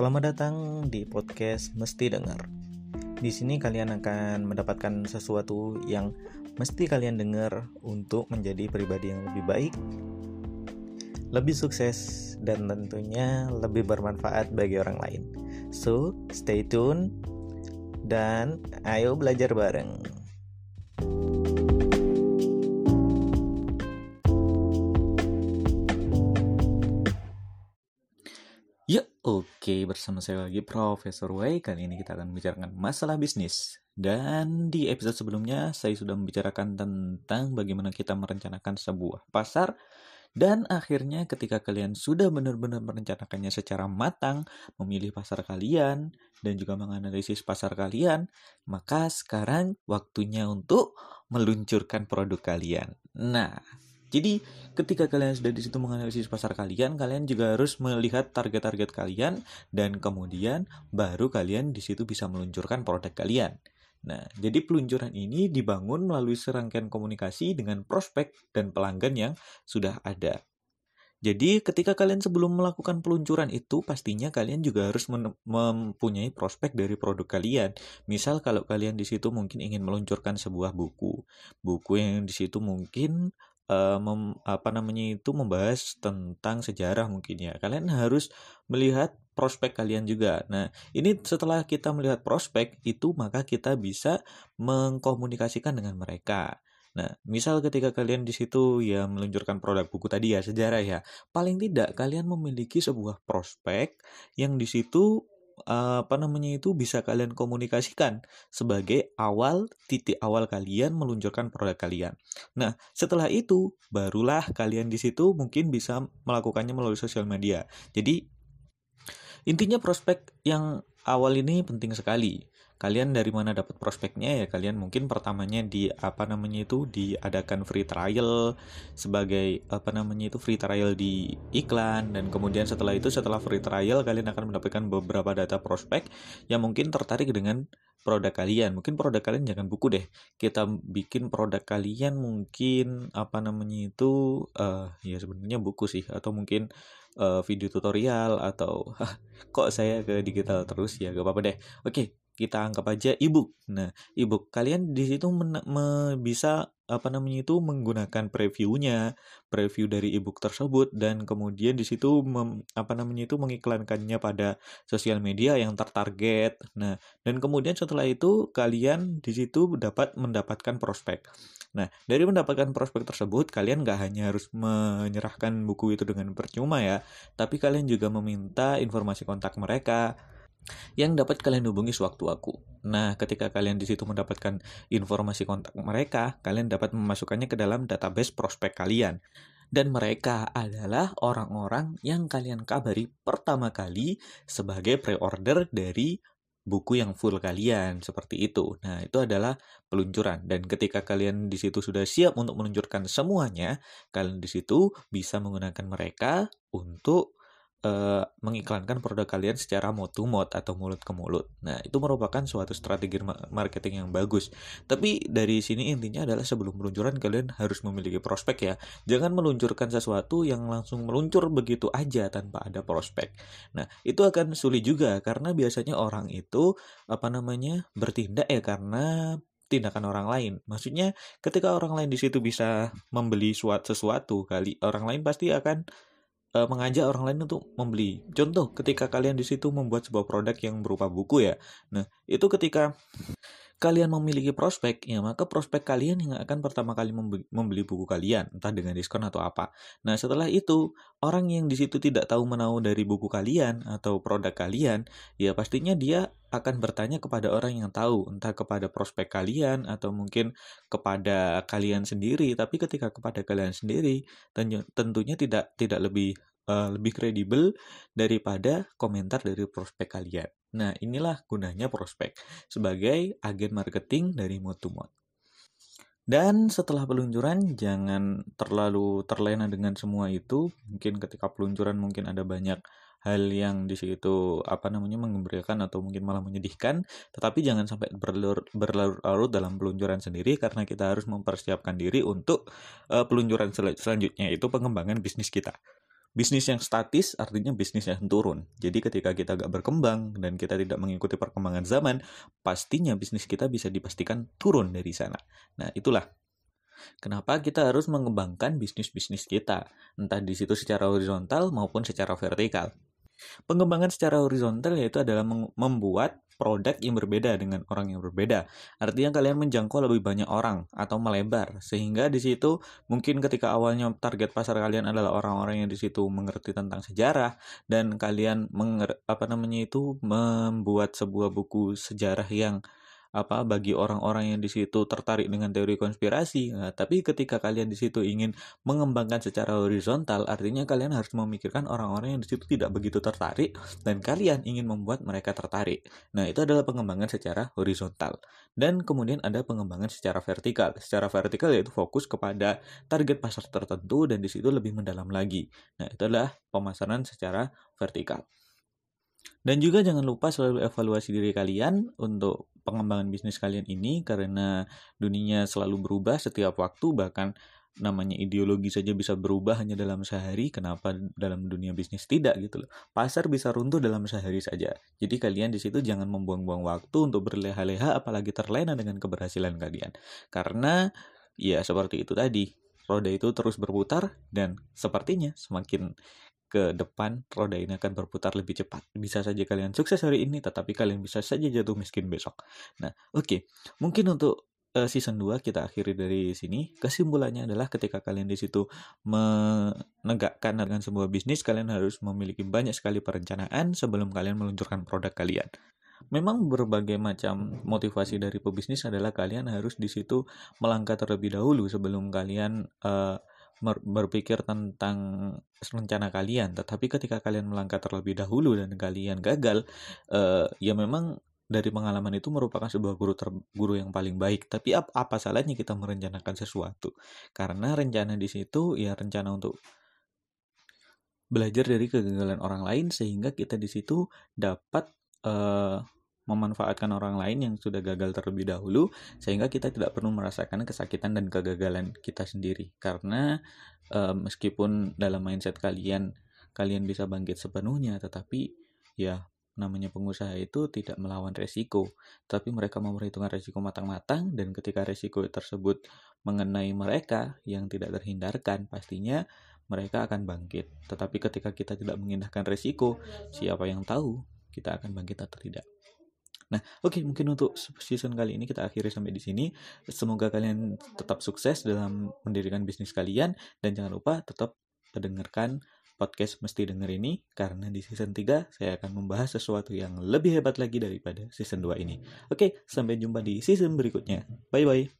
Selamat datang di podcast Mesti Dengar. Di sini kalian akan mendapatkan sesuatu yang mesti kalian dengar untuk menjadi pribadi yang lebih baik, lebih sukses, dan tentunya lebih bermanfaat bagi orang lain. So, stay tune dan ayo belajar bareng. Yuk, oke bersama saya lagi Profesor Wei. Kali ini kita akan membicarakan masalah bisnis. Dan di episode sebelumnya saya sudah membicarakan tentang bagaimana kita merencanakan sebuah pasar dan akhirnya ketika kalian sudah benar-benar merencanakannya secara matang, memilih pasar kalian dan juga menganalisis pasar kalian, maka sekarang waktunya untuk meluncurkan produk kalian. Nah, jadi ketika kalian sudah di situ menganalisis pasar kalian, kalian juga harus melihat target-target kalian dan kemudian baru kalian di situ bisa meluncurkan produk kalian. Nah, jadi peluncuran ini dibangun melalui serangkaian komunikasi dengan prospek dan pelanggan yang sudah ada. Jadi ketika kalian sebelum melakukan peluncuran itu pastinya kalian juga harus mempunyai prospek dari produk kalian. Misal kalau kalian di situ mungkin ingin meluncurkan sebuah buku, buku yang di situ mungkin uh, mem, apa namanya itu membahas tentang sejarah mungkin ya. Kalian harus melihat prospek kalian juga. Nah, ini setelah kita melihat prospek itu maka kita bisa mengkomunikasikan dengan mereka. Nah, misal ketika kalian di situ ya meluncurkan produk buku tadi ya sejarah ya, paling tidak kalian memiliki sebuah prospek yang di situ apa namanya itu bisa kalian komunikasikan sebagai awal titik awal kalian meluncurkan produk kalian. Nah, setelah itu barulah kalian di situ mungkin bisa melakukannya melalui sosial media. Jadi intinya prospek yang awal ini penting sekali kalian dari mana dapat prospeknya ya? Kalian mungkin pertamanya di apa namanya itu diadakan free trial sebagai apa namanya itu free trial di iklan. Dan kemudian setelah itu setelah free trial kalian akan mendapatkan beberapa data prospek yang mungkin tertarik dengan produk kalian. Mungkin produk kalian jangan buku deh. Kita bikin produk kalian mungkin apa namanya itu uh, ya sebenarnya buku sih. Atau mungkin uh, video tutorial atau kok saya ke digital terus? Ya gak apa-apa deh. Oke kita anggap aja ebook. Nah, ebook kalian di situ bisa apa namanya itu menggunakan previewnya, preview dari ebook tersebut dan kemudian di situ apa namanya itu mengiklankannya pada sosial media yang tertarget. Nah, dan kemudian setelah itu kalian di situ dapat mendapatkan prospek. Nah, dari mendapatkan prospek tersebut, kalian nggak hanya harus menyerahkan buku itu dengan percuma ya, tapi kalian juga meminta informasi kontak mereka, yang dapat kalian hubungi sewaktu aku. Nah, ketika kalian di situ mendapatkan informasi kontak mereka, kalian dapat memasukkannya ke dalam database prospek kalian. Dan mereka adalah orang-orang yang kalian kabari pertama kali sebagai pre-order dari buku yang full kalian seperti itu. Nah, itu adalah peluncuran dan ketika kalian di situ sudah siap untuk meluncurkan semuanya, kalian di situ bisa menggunakan mereka untuk uh, mengiklankan produk kalian secara mouth to mouth atau mulut ke mulut. Nah, itu merupakan suatu strategi marketing yang bagus. Tapi dari sini intinya adalah sebelum peluncuran kalian harus memiliki prospek ya. Jangan meluncurkan sesuatu yang langsung meluncur begitu aja tanpa ada prospek. Nah, itu akan sulit juga karena biasanya orang itu apa namanya bertindak ya karena tindakan orang lain. Maksudnya ketika orang lain di situ bisa membeli suatu sesuatu kali orang lain pasti akan uh, mengajak orang lain untuk membeli. Contoh, ketika kalian di situ membuat sebuah produk yang berupa buku ya. Nah, itu ketika kalian memiliki prospek, ya maka prospek kalian yang akan pertama kali membeli buku kalian, entah dengan diskon atau apa. Nah, setelah itu, orang yang di situ tidak tahu menahu dari buku kalian atau produk kalian, ya pastinya dia akan bertanya kepada orang yang tahu, entah kepada prospek kalian atau mungkin kepada kalian sendiri. Tapi ketika kepada kalian sendiri, tentunya tidak tidak lebih uh, lebih kredibel daripada komentar dari prospek kalian. Nah, inilah gunanya prospek sebagai agen marketing dari mode to mode. Dan setelah peluncuran, jangan terlalu terlena dengan semua itu. Mungkin ketika peluncuran mungkin ada banyak hal yang di situ apa namanya mengembirakan atau mungkin malah menyedihkan, tetapi jangan sampai berlarut-larut dalam peluncuran sendiri karena kita harus mempersiapkan diri untuk uh, peluncuran sel selanjutnya itu pengembangan bisnis kita. Bisnis yang statis artinya bisnis yang turun. Jadi ketika kita gak berkembang dan kita tidak mengikuti perkembangan zaman, pastinya bisnis kita bisa dipastikan turun dari sana. Nah, itulah Kenapa kita harus mengembangkan bisnis-bisnis kita, entah di situ secara horizontal maupun secara vertikal. Pengembangan secara horizontal yaitu adalah membuat produk yang berbeda dengan orang yang berbeda. Artinya kalian menjangkau lebih banyak orang atau melebar sehingga di situ mungkin ketika awalnya target pasar kalian adalah orang-orang yang di situ mengerti tentang sejarah dan kalian apa namanya itu membuat sebuah buku sejarah yang apa bagi orang-orang yang di situ tertarik dengan teori konspirasi. Nah, tapi ketika kalian di situ ingin mengembangkan secara horizontal, artinya kalian harus memikirkan orang-orang yang di situ tidak begitu tertarik dan kalian ingin membuat mereka tertarik. Nah, itu adalah pengembangan secara horizontal. Dan kemudian ada pengembangan secara vertikal. Secara vertikal yaitu fokus kepada target pasar tertentu dan di situ lebih mendalam lagi. Nah, itu adalah pemasaran secara vertikal. Dan juga jangan lupa selalu evaluasi diri kalian untuk pengembangan bisnis kalian ini karena dunia selalu berubah setiap waktu bahkan namanya ideologi saja bisa berubah hanya dalam sehari kenapa dalam dunia bisnis tidak gitu loh. Pasar bisa runtuh dalam sehari saja. Jadi kalian di situ jangan membuang-buang waktu untuk berleha-leha apalagi terlena dengan keberhasilan kalian. Karena ya seperti itu tadi roda itu terus berputar dan sepertinya semakin ke depan roda ini akan berputar lebih cepat. Bisa saja kalian sukses hari ini, tetapi kalian bisa saja jatuh miskin besok. Nah, oke. Okay. Mungkin untuk uh, season 2 kita akhiri dari sini. Kesimpulannya adalah ketika kalian di situ menegakkan dengan sebuah bisnis, kalian harus memiliki banyak sekali perencanaan sebelum kalian meluncurkan produk kalian. Memang berbagai macam motivasi dari pebisnis adalah kalian harus di situ melangkah terlebih dahulu sebelum kalian uh, berpikir tentang rencana kalian, tetapi ketika kalian melangkah terlebih dahulu dan kalian gagal, uh, ya memang dari pengalaman itu merupakan sebuah guru ter, guru yang paling baik. Tapi ap, apa salahnya kita merencanakan sesuatu? Karena rencana di situ ya rencana untuk belajar dari kegagalan orang lain sehingga kita di situ dapat uh, memanfaatkan orang lain yang sudah gagal terlebih dahulu sehingga kita tidak perlu merasakan kesakitan dan kegagalan kita sendiri. Karena uh, meskipun dalam mindset kalian kalian bisa bangkit sepenuhnya tetapi ya namanya pengusaha itu tidak melawan resiko. Tapi mereka memperhitungkan resiko matang-matang dan ketika resiko tersebut mengenai mereka yang tidak terhindarkan pastinya mereka akan bangkit. Tetapi ketika kita tidak mengindahkan resiko siapa yang tahu kita akan bangkit atau tidak Nah, oke okay, mungkin untuk season kali ini kita akhiri sampai di sini. Semoga kalian tetap sukses dalam mendirikan bisnis kalian dan jangan lupa tetap mendengarkan podcast mesti denger ini karena di season 3 saya akan membahas sesuatu yang lebih hebat lagi daripada season 2 ini. Oke, okay, sampai jumpa di season berikutnya. Bye bye.